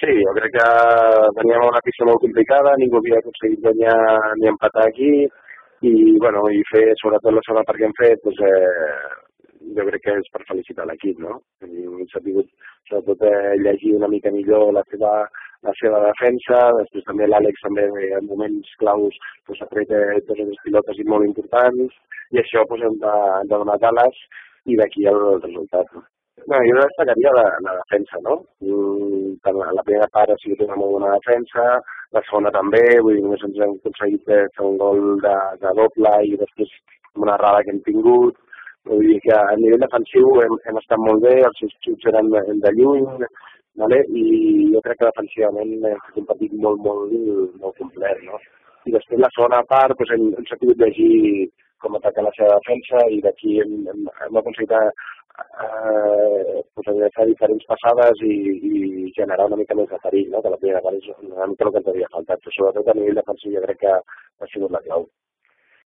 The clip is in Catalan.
Sí, jo crec que veníem una pista molt complicada, ningú havia aconseguit guanyar ni empatar aquí, i, bueno, i fer sobretot la segona part que hem fet, doncs, eh, jo crec que és per felicitar l'equip, no? Hem sabut sobretot eh, llegir una mica millor la seva, la seva defensa, després també l'Àlex també en moments claus doncs, ha tret eh, dues pilotes i molt importants, i això doncs, hem, de, hem de donar ales i d'aquí el, resultat. No, jo destacaria la, la defensa, no? Mm, la primera part ha sigut una molt bona defensa, la segona també, vull dir, només ens hem aconseguit fer un gol de, de doble i després una errada que hem tingut. Vull dir que a nivell defensiu hem, hem estat molt bé, els seus xuts eren de, de lluny, vale? i jo crec que defensivament hem fet un partit molt, molt, molt complet, no? I després la segona part doncs hem, hem sabut llegir com atacar la seva defensa i d'aquí hem, hem, hem aconseguit eh, pues, fer diferents passades i, i generar una mica més de perill, no? que la primera part és una mica el que ens havia faltat, però sobretot a nivell defensiu jo crec que ha sigut la clau.